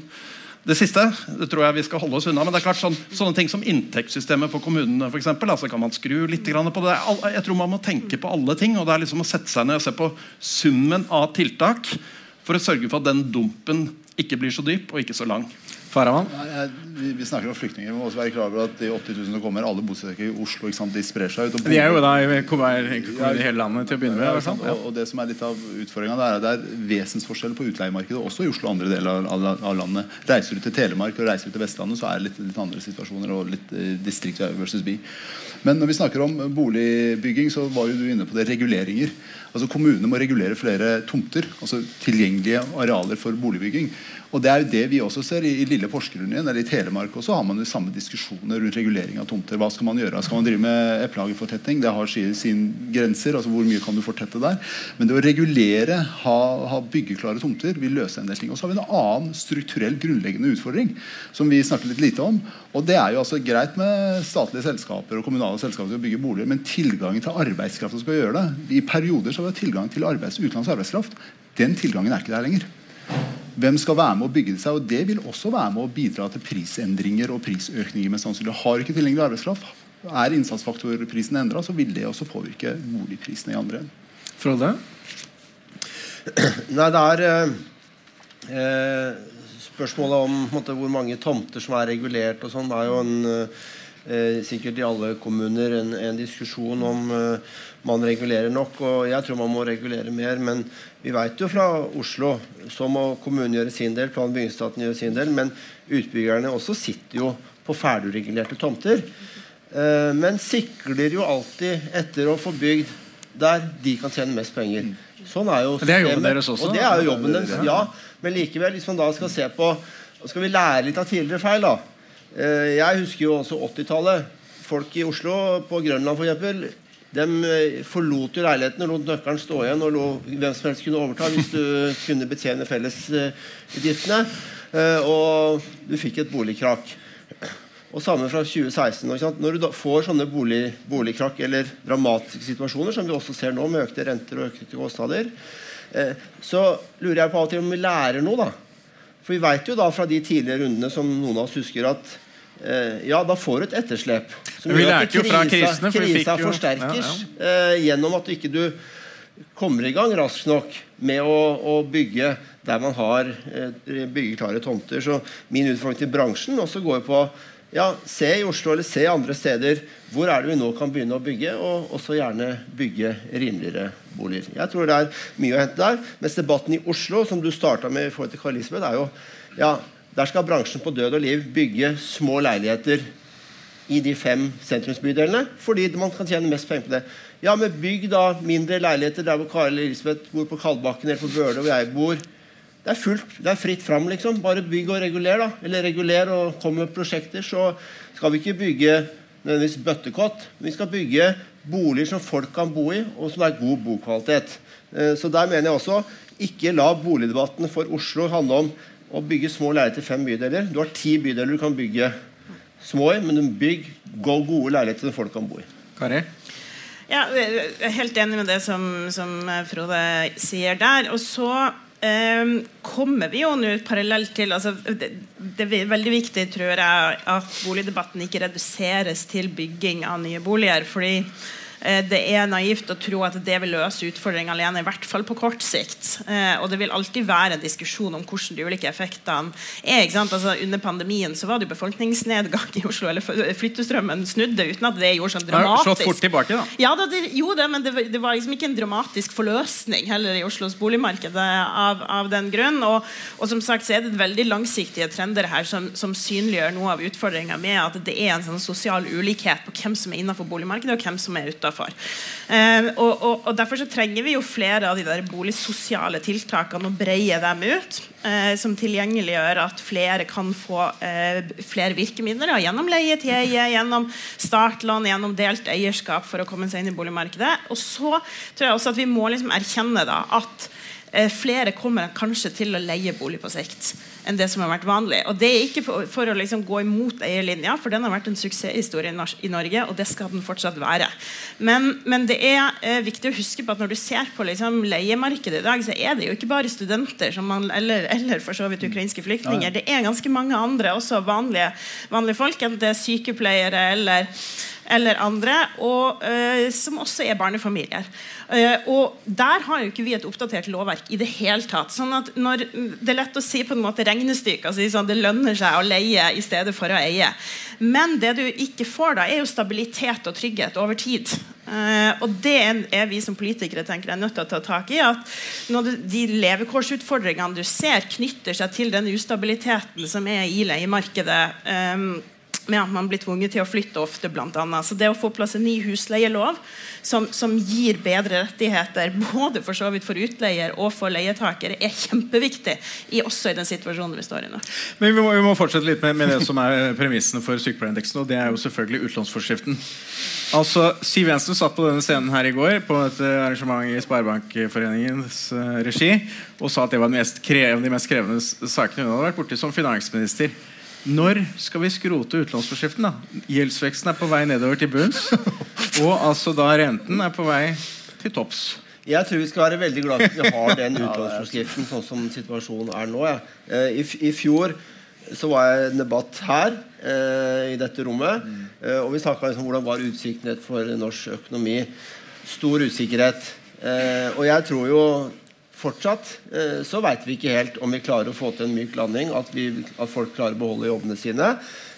Det siste det tror jeg vi skal holde oss unna. men det er klart sånn, Sånne ting som inntektssystemet for kommunene eksempel, altså kan man skru litt på det. Jeg tror man må tenke på alle ting. og det er liksom å sette seg ned og se på summen av tiltak for å sørge for at den dumpen ikke blir så dyp og ikke så lang. Faraman? Vi, vi, snakker om flyktninger. Vi må også være klar over at de 80 000 som kommer, alle bosetter i Oslo. sant? De sprer seg ut. de er jo da i, i hele landet til å begynne med. Ja, og, og, det som er litt av utfordringa, er at det er vesensforskjell på utleiemarkedet også i Oslo og andre deler av, av, av, landet. Reiser du til Telemark og reiser du til Vestlandet, så er det litt, litt andre situasjoner og litt eh, distrikt versus by. Men når vi snakker om boligbygging, så var jo du inne på det reguleringer. Altså Kommunene må regulere flere tomter, altså tilgjengelige arealer for boligbygging. Og Det er jo det vi også ser i, i lille Porsgrunn eller i Telemark. også har man jo samme diskusjoner rundt regulering av tomter. Hva skal man gjøre? Skal man drive med eplehagefortetting? Det har sine grenser. altså Hvor mye kan du fortette der? Men det å regulere, ha, ha byggeklare tomter, vil løse en del ting. Og så har vi en annen strukturell grunnleggende utfordring som vi snakker litt lite om. Og det er jo altså greit med statlige selskaper og kommunale selskaper som bygge boliger, men tilgangen til arbeidskraft som skal gjøre det I perioder så har vi tilgang til arbeids, utenlandsk arbeidskraft. Den tilgangen er ikke der lenger. Hvem skal være med å bygge det seg? og Det vil også være med å bidra til prisendringer og prisøkninger. med sannsynlig. Har ikke tilgjengelig arbeidskraft, er innsatsfaktorprisen endra, så vil det også påvirke boligprisene i andre enden. Frode? Nei, det er eh, Spørsmålet om måte, hvor mange tomter som er regulert, og sånn, er jo en eh, sikkert i alle kommuner en, en diskusjon om eh, man regulerer nok. og Jeg tror man må regulere mer. Men vi vet jo fra Oslo så må kommunen gjøre sin del, plan- og bygningsstaten gjøre sin del. Men utbyggerne også sitter jo på ferdigregulerte tomter. Eh, men sikler jo alltid etter å få bygd der de kan tjene mest penger. Sånn er jo systemet. Det er jobben deres også? Og det er jo jobben deres, ja. Men likevel, hvis man da skal se på Skal vi lære litt av tidligere feil, da? Eh, jeg husker jo også 80-tallet. Folk i Oslo, på Grønland f.eks., de eh, forlot jo leiligheten og lot nøkkelen stå igjen og lo, hvem som helst kunne overta hvis du kunne betjene fellesutgiftene. Eh, og du fikk et boligkrakk. Og samme fra 2016. Når du får sånne bolig, boligkrakk eller dramatiske situasjoner, som vi også ser nå, med økte renter og økte kostnader, så lurer jeg på av og til om vi lærer noe. da. For vi vet jo da fra de tidligere rundene som noen av oss husker, at ja, da får du et etterslep. Som gjør at krisa, krisene, krisa forsterkes ja, ja. Eh, gjennom at du ikke du kommer i gang raskt nok med å, å bygge der man har eh, byggeklare tomter. Så min utfordring til bransjen også går på ja, se i Oslo eller se andre steder hvor er det vi nå kan begynne å bygge, og også gjerne bygge rimeligere boliger. Jeg tror det er mye å hente der. Mens debatten i Oslo, som du starta med i forhold til Karl Lisbeth, er jo ja, der skal bransjen på død og liv bygge små leiligheter i de fem sentrumsbydelene, fordi man kan tjene mest penger på det. Ja, men bygg da mindre leiligheter der hvor Karl Elisabeth bor på Kalbakken eller på Bøle, hvor jeg bor. Det er fullt, det er fritt fram, liksom. Bare bygg og reguler, da. Eller reguler og kom med prosjekter. Så skal vi ikke bygge nødvendigvis bøttekott. Vi skal bygge boliger som folk kan bo i, og som er god bokvalitet. Eh, så der mener jeg også ikke la boligdebatten for Oslo handle om å bygge små leiligheter i fem bydeler. Du har ti bydeler du kan bygge små i, men du bygg gode leiligheter som folk kan bo i. Kari? Ja, jeg er helt enig med det som, som Frode sier der. Og så eh, kommer vi jo nå parallelt til altså, det, det, er veldig viktig tror jeg, at boligdebatten ikke reduseres til bygging av nye boliger. fordi Eh, det er naivt å tro at det vil løse utfordringen alene, i hvert fall på kort sikt. Eh, og det vil alltid være en diskusjon om hvordan de ulike effektene er. Altså, under pandemien så var det befolkningsnedgang i Oslo, eller flyttestrømmen snudde uten at det gjorde sånn dramatisk. Slått fort tilbake, da. Ja, det, jo det, men det, det, var liksom ikke en dramatisk forløsning heller i Oslos boligmarked av, av, den grunn. Og, og, som sagt så er det veldig langsiktige trender her som, som synliggjør noe av utfordringa med at det er en sånn sosial ulikhet på hvem som er innenfor boligmarkedet, og hvem som er utafor for. Eh, og, og, og, Derfor så trenger vi jo flere av de der boligsosiale tiltakene og breie dem ut. Eh, som tilgjengeliggjør at flere kan få eh, flere virkemidler da, gjennom leie til eie, gjennom startlån, gjennom delt eierskap for å komme seg inn i boligmarkedet. Og så tror jeg også at vi må liksom erkjenne da, at flere kommer kanskje til å leie bolig på sikt enn det som har vært vanlig. Og Det er ikke for, for å liksom gå imot eierlinja, for den har vært en suksesshistorie i Norge, og det skal den fortsatt være. Men, men det er eh, viktig å huske på at når du ser på liksom, leiemarkedet i dag, så er det jo ikke bare studenter man, eller, eller, for så vidt ukrainske flyktninger. Det er ganske mange andre, også vanlige, vanlige folk, enten det er sykepleiere eller eller andre, og uh, som også er barnefamilier. Uh, og Der har jo ikke vi et oppdatert lovverk i det hele tatt. sånn at når, Det er lett å si på en måte regnestykke, altså sånn, det lønner seg å leie i stedet for å eie. Men det du ikke får da, er jo stabilitet og trygghet over tid. Uh, og det er vi som politikere tenker er nødt til å ta tak i. at når De levekårsutfordringene du ser, knytter seg til den ustabiliteten som er i leiemarkedet. Um, med at man blir tvunget til å flytte ofte, annet. Så det å få plass en ny husleielov som, som, gir bedre rettigheter, både for så vidt for utleier og for leietakere, er kjempeviktig, i, også i den situasjonen vi står i nå. Men Vi må, vi må fortsette litt med, med, det som er premissene for sykepleierindeksen, og det er jo selvfølgelig utlånsforskriften. Altså, Siv Jensen satt på denne scenen her i går på et arrangement i Sparebankforeningens uh, regi og sa at det var den mest krevende, de mest krevende sakene hun hadde vært borti som finansminister. Når skal vi skrote utlånsforskriften? da? Gjeldsveksten er på vei nedover til bunns. Og altså da renten er på vei til topps. Jeg tror vi skal være veldig glad for at vi har den utlånsforskriften sånn som situasjonen er nå. Ja. Eh, I, I, fjor så var jeg i en debatt her eh, i dette rommet. Eh, og vi snakka liksom om hvordan var utsiktene for norsk økonomi. Stor usikkerhet. Og jeg tror jo fortsatt eh, så veit vi ikke helt om vi klarer å få til en myk landing, at, vi, at folk klarer å beholde jobbene sine.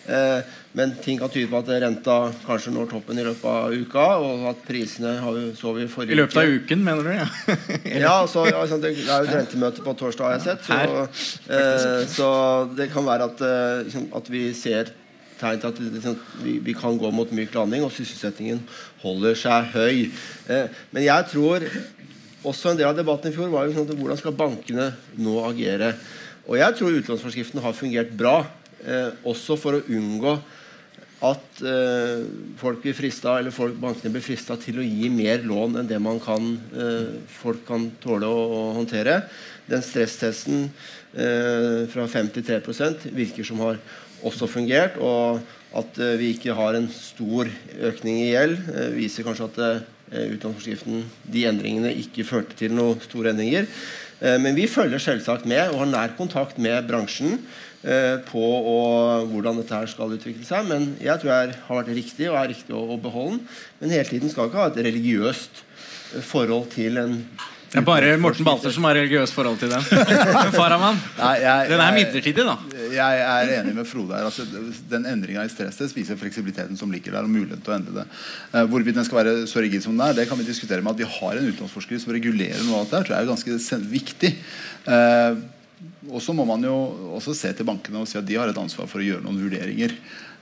Eh, men ting kan tyde på at renta kanskje når toppen i løpet av uka. Og at prisene har vi, så vi forrige I løpet av uken, mener du? Ja, ja, så, ja det er jo et rentemøte på torsdag, har jeg sett. Så, eh, så det kan være at, eh, liksom, at vi ser tegn til at liksom, vi, vi, kan gå mot myk landing, og sysselsettingen holder seg høy. Eh, men jeg tror også en del av debatten i fjor var jo sånn at hvordan skal bankene nå agere. Og jeg tror utlånsforskriften har fungert bra, eh, også for å unngå at eh, folk blir frista, eller folk, bankene blir frista til å gi mer lån enn det man kan, eh, folk kan tåle å, å håndtere. Den stresstesten eh, fra 5 til 3 virker som har også fungert. Og at eh, vi ikke har en stor økning i gjeld, eh, viser kanskje at Eh, utdanningsforskriften de endringene ikke førte til noen store endringer. Men vi følger selvsagt med og har nær kontakt med bransjen på hvordan dette her skal utvikle seg. Men jeg tror jeg har vært riktig og er riktig å, beholde den. Men hele tiden skal ikke ha et religiøst forhold til en det er bare Morten Balter som har religiøst forhold til den. Faraman. Den er midlertidig, da. Jeg er enig med Frode her. Altså, den endringa i stresstest viser fleksibiliteten som ligger der. og muligheten til å endre det. Uh, hvorvidt den skal være så rigid som den er, det kan vi diskutere med at vi har en utenlandsforskrift som regulerer noe av dette. tror jeg er ganske viktig. Uh, og så må man jo også se til bankene og si at de har et ansvar for å gjøre noen vurderinger.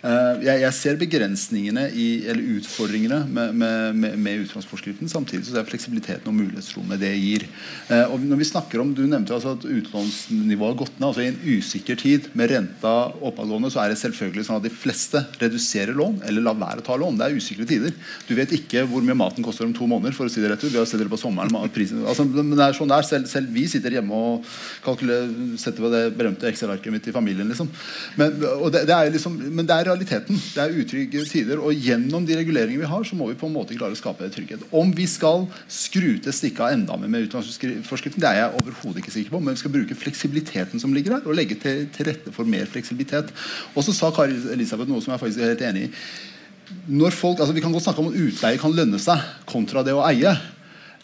Uh, jeg, jeg, ser begrensningene i, eller utfordringene med, med, med, uttransportskriften. Samtidig så ser jeg fleksibiliteten og mulighetsrommet det gir. Uh, og når vi snakker om, Du nevnte altså at utlånsnivået har gått ned. altså I en usikker tid med renta oppadgående så er det selvfølgelig sånn at de fleste reduserer lån eller lar være å ta lån. Det er usikre tider. Du vet ikke hvor mye maten koster om to måneder. for å si det rett ut. Vi har sett det på sommeren. Altså, men det er sånn der, selv, selv, vi sitter hjemme og setter på det berømte Excel-arket mitt i familien. liksom. Men, det, det er liksom, men det er realiteten. Det er utrygge tider. Og gjennom de reguleringene vi har, så må vi på en måte klare å skape trygghet. Om vi skal skru til stikka enda mer med utenlandsforskriften, det er jeg overhodet ikke sikker på. Men vi skal bruke fleksibiliteten som ligger der, og legge til, til rette for mer fleksibilitet. Og så sa Kari Elisabeth noe som jeg faktisk er helt enig i. Når folk, altså Vi kan godt snakke om at utleie kan lønne seg kontra det å eie.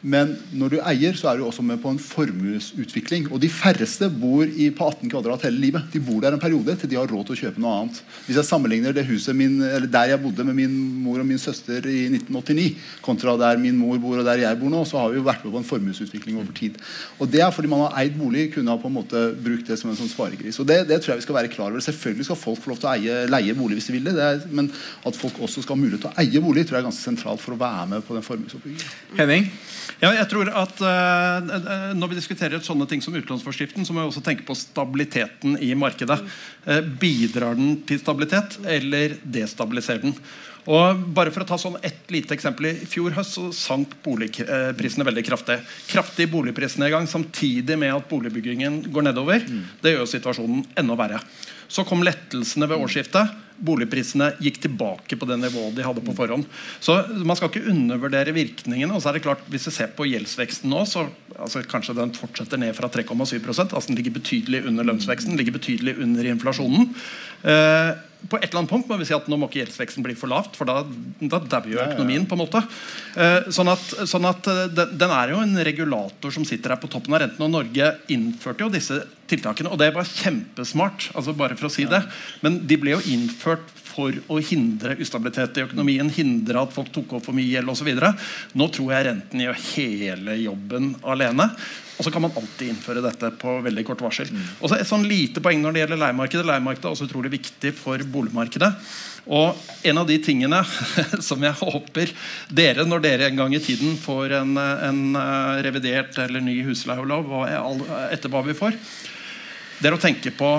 Men når du eier, så er du også med på en formuesutvikling. Og de færreste bor i, på 18 kvadrat hele livet. De bor der en periode til de har råd til å kjøpe noe annet. Hvis jeg sammenligner det huset min, der jeg bodde med min mor og min søster i 1989, kontra der min mor bor og der jeg bor nå, så har vi jo vært med på en formuesutvikling over tid. Og det er fordi man har eid bolig, kunne ha på en måte brukt det som en sånn sparegris. Og det, det, tror jeg vi skal være klar over. Selvfølgelig skal folk få lov til å eie, leie bolig hvis de vil det, det er, men at folk også skal ha mulighet til å eie bolig, tror jeg er ganske sentralt for å være med på den formuesoppbyggingen. Ja, jeg tror at uh, Når vi diskuterer sånne ting som utlånsforskriften, så må vi også tenke på stabiliteten i markedet. Uh, bidrar den til stabilitet, eller destabiliserer den? Og bare for å ta sånn et lite eksempel I fjor høst så sank boligprisene veldig kraftig. Kraftig boligprisnedgang samtidig med at boligbyggingen går nedover. Mm. Det gjør situasjonen enda verre. Så kom lettelsene ved årsskiftet. Boligprisene gikk tilbake på det nivået de hadde på forhånd. Så Man skal ikke undervurdere virkningene. og så er det klart, Hvis vi ser på gjeldsveksten nå, så altså kanskje den fortsetter ned fra 3,7% altså Den ligger betydelig under lønnsveksten, ligger betydelig under inflasjonen. Eh, på et eller annet punkt må vi si at nå må ikke gjeldsveksten bli for lavt, for da, da dauer jo økonomien. på en måte. Eh, sånn at, sånn at eh, den, den, er jo en regulator som sitter her på toppen av renten. Og Norge innførte jo disse tiltakene, og det var kjempesmart. altså bare for å si det. Men de ble jo innført for å hindre ustabilitet i økonomien, hindre at folk tok opp for mye gjeld osv. Nå tror jeg renten gjør hele jobben alene. Og så kan man alltid innføre dette på veldig kort varsel. Mm. Og så Et sånn lite poeng når det gjelder leiemarkedet. Leiemarkedet er også utrolig viktig for boligmarkedet. Og en av de tingene som jeg håper dere, når dere en gang i tiden får en, en eh, revidert eller ny husleielov, etter hva vi får, det er å tenke på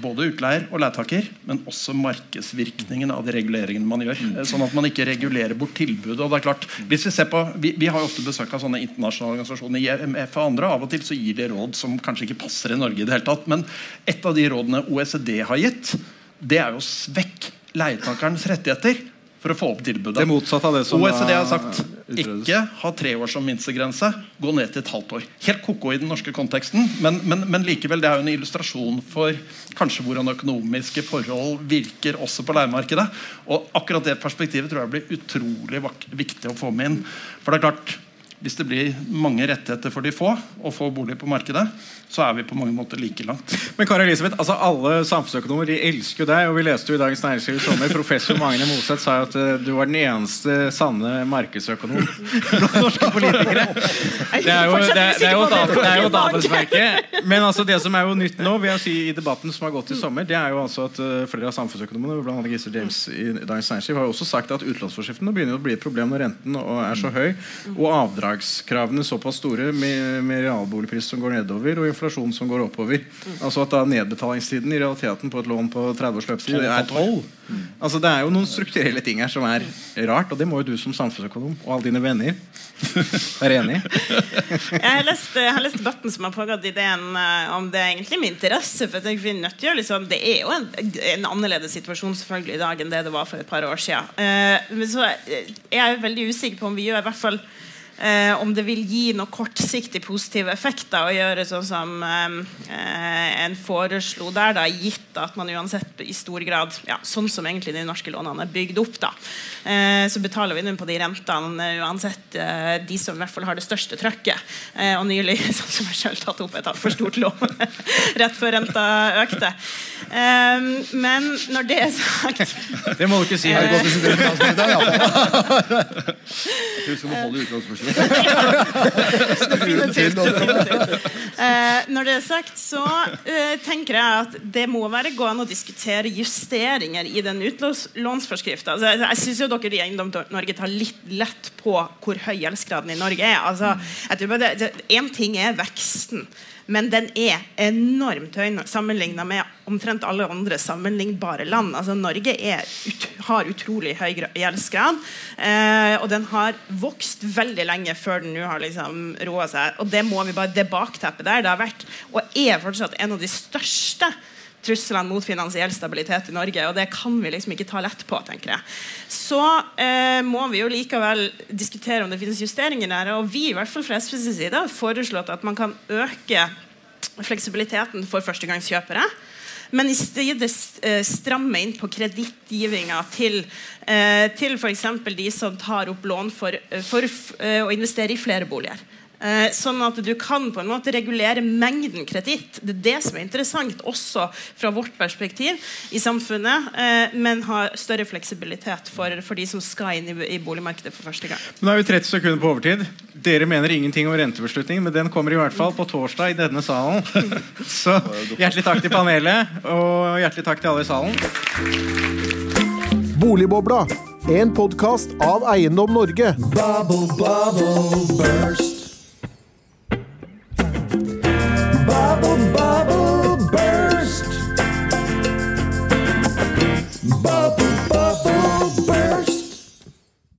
både utleier og leietaker, men også markedsvirkningen av de reguleringene man gjør. Mm. Sånn at man ikke regulerer bort tilbudet. og det er klart, hvis Vi ser på, vi, vi har jo ofte besøk av sånne internasjonale organisasjoner, IMF og andre. Av og til så gir de råd som kanskje ikke passer i Norge. i det hele tatt, Men et av de rådene OECD har gitt, det er jo svekk leietakerens rettigheter for å få opp tilbudet. Det motsatte av det som OECD har sagt ikke ha tre år som minstegrense. Gå ned til et halvt år. Helt ko-ko i den norske konteksten, men, men, men, likevel det er jo en illustrasjon for kanskje hvordan økonomiske forhold virker også på leiemarkedet. Og akkurat det perspektivet tror jeg blir utrolig viktig å få med inn. For det er klart hvis det blir mange rettigheter for de få å få bolig på markedet, så er vi på mange måter like langt. Men Kari Elisabeth, altså Alle samfunnsøkonomer de elsker jo deg. og Vi leste jo i Dagens Næringsliv i sommer professor Magne Moseth sa jo at uh, du var den eneste sanne markedsøkonom blant norske politikere. Det er jo, det, det er jo, det er jo adelsmerke. Men altså det som er jo nytt nå, vil jeg si i debatten som har gått i sommer, det er jo altså at uh, flere av samfunnsøkonomene blant annet Gisle James i Dagens Næringsliv har jo også sagt at utlånsforskriftene begynner å bli et problem når renten er så høy og avdragskravene såpass store med, med realboligpris som går nedover. og inflasjon som går oppover. Mm. Altså at da Nedbetalingstiden i realiteten på et lån på 30 års løpstid er 12. Mm. Altså Det er jo noen strukturelle ting her som er rart, og det må jo du som samfunnsøkonom og alle dine venner være enig i. jeg, har lest, jeg har lest debatten som har pågått ideen uh, om det er egentlig med interesse. For jeg tenker liksom, Det er jo en, en, annerledes situasjon selvfølgelig i dag enn det det var for et par år siden. Uh, men så er jeg veldig usikker på om vi gjør i hvert fall eh, om det vil gi noen kortsiktig positive effekter å gjøre sånn som eh, en foreslo der, da, gitt at man uansett i stor grad, ja, sånn som egentlig de norske lånene er bygd opp, da, eh, så betaler vi nå på de rentene uansett eh, de som i hvert fall har det største trøkket. Eh, og nylig, sånn som jeg selv tatt opp et altfor stort lån rett før renta økte. Um, men når det er sagt Det må du ikke si. Her godt Jeg tror vi skal beholde utgangsspørsmålet. Uh, når det er sagt, så uh, tenker jeg at det må være gående å diskutere justeringer i den utlånsforskrifta. Altså, jeg syns dere i Eiendom Norge tar litt lett på hvor høy gjeldsgraden i Norge er. Altså, Én ting er veksten. Men den er enormt høy sammenlignet med omtrent alle andre sammenlignbare land. Altså, Norge er, ut, har utrolig høy gjeldsgrad, eh, og den har vokst veldig lenge før den nå har liksom roa seg. Og det må vi bare, det bakteppet der, det har vært og er fortsatt en av de største truslene mot finansiell stabilitet i Norge. Og det kan vi liksom ikke ta lett på, tenker jeg. Så eh, må vi jo likevel diskutere om det finnes justeringer der. Og vi i hvert fall fra SVs side har foreslått at man kan øke fleksibiliteten for førstegangskjøpere. Men i stedet eh, stramme inn på kredittgivinga til, eh, til f.eks. de som tar opp lån for, eh, for å investere i flere boliger. Eh, sånn at du kan på en måte regulere mengden kreditt. Det er det som er interessant, også fra vårt perspektiv i samfunnet, eh, men ha større fleksibilitet for, for de som skal inn i, i, boligmarkedet for første gang. Nå er vi 30 sekunder på overtid. Dere mener ingenting om rentebeslutningen, men den kommer i hvert fall på torsdag i denne salen. Så hjertelig takk til panelet, og hjertelig takk til alle i salen. Boligbobla, en podkast av Eiendom Norge. Bubble, bubble, burst. bubble, bubble burst. Bubble, bubble burst.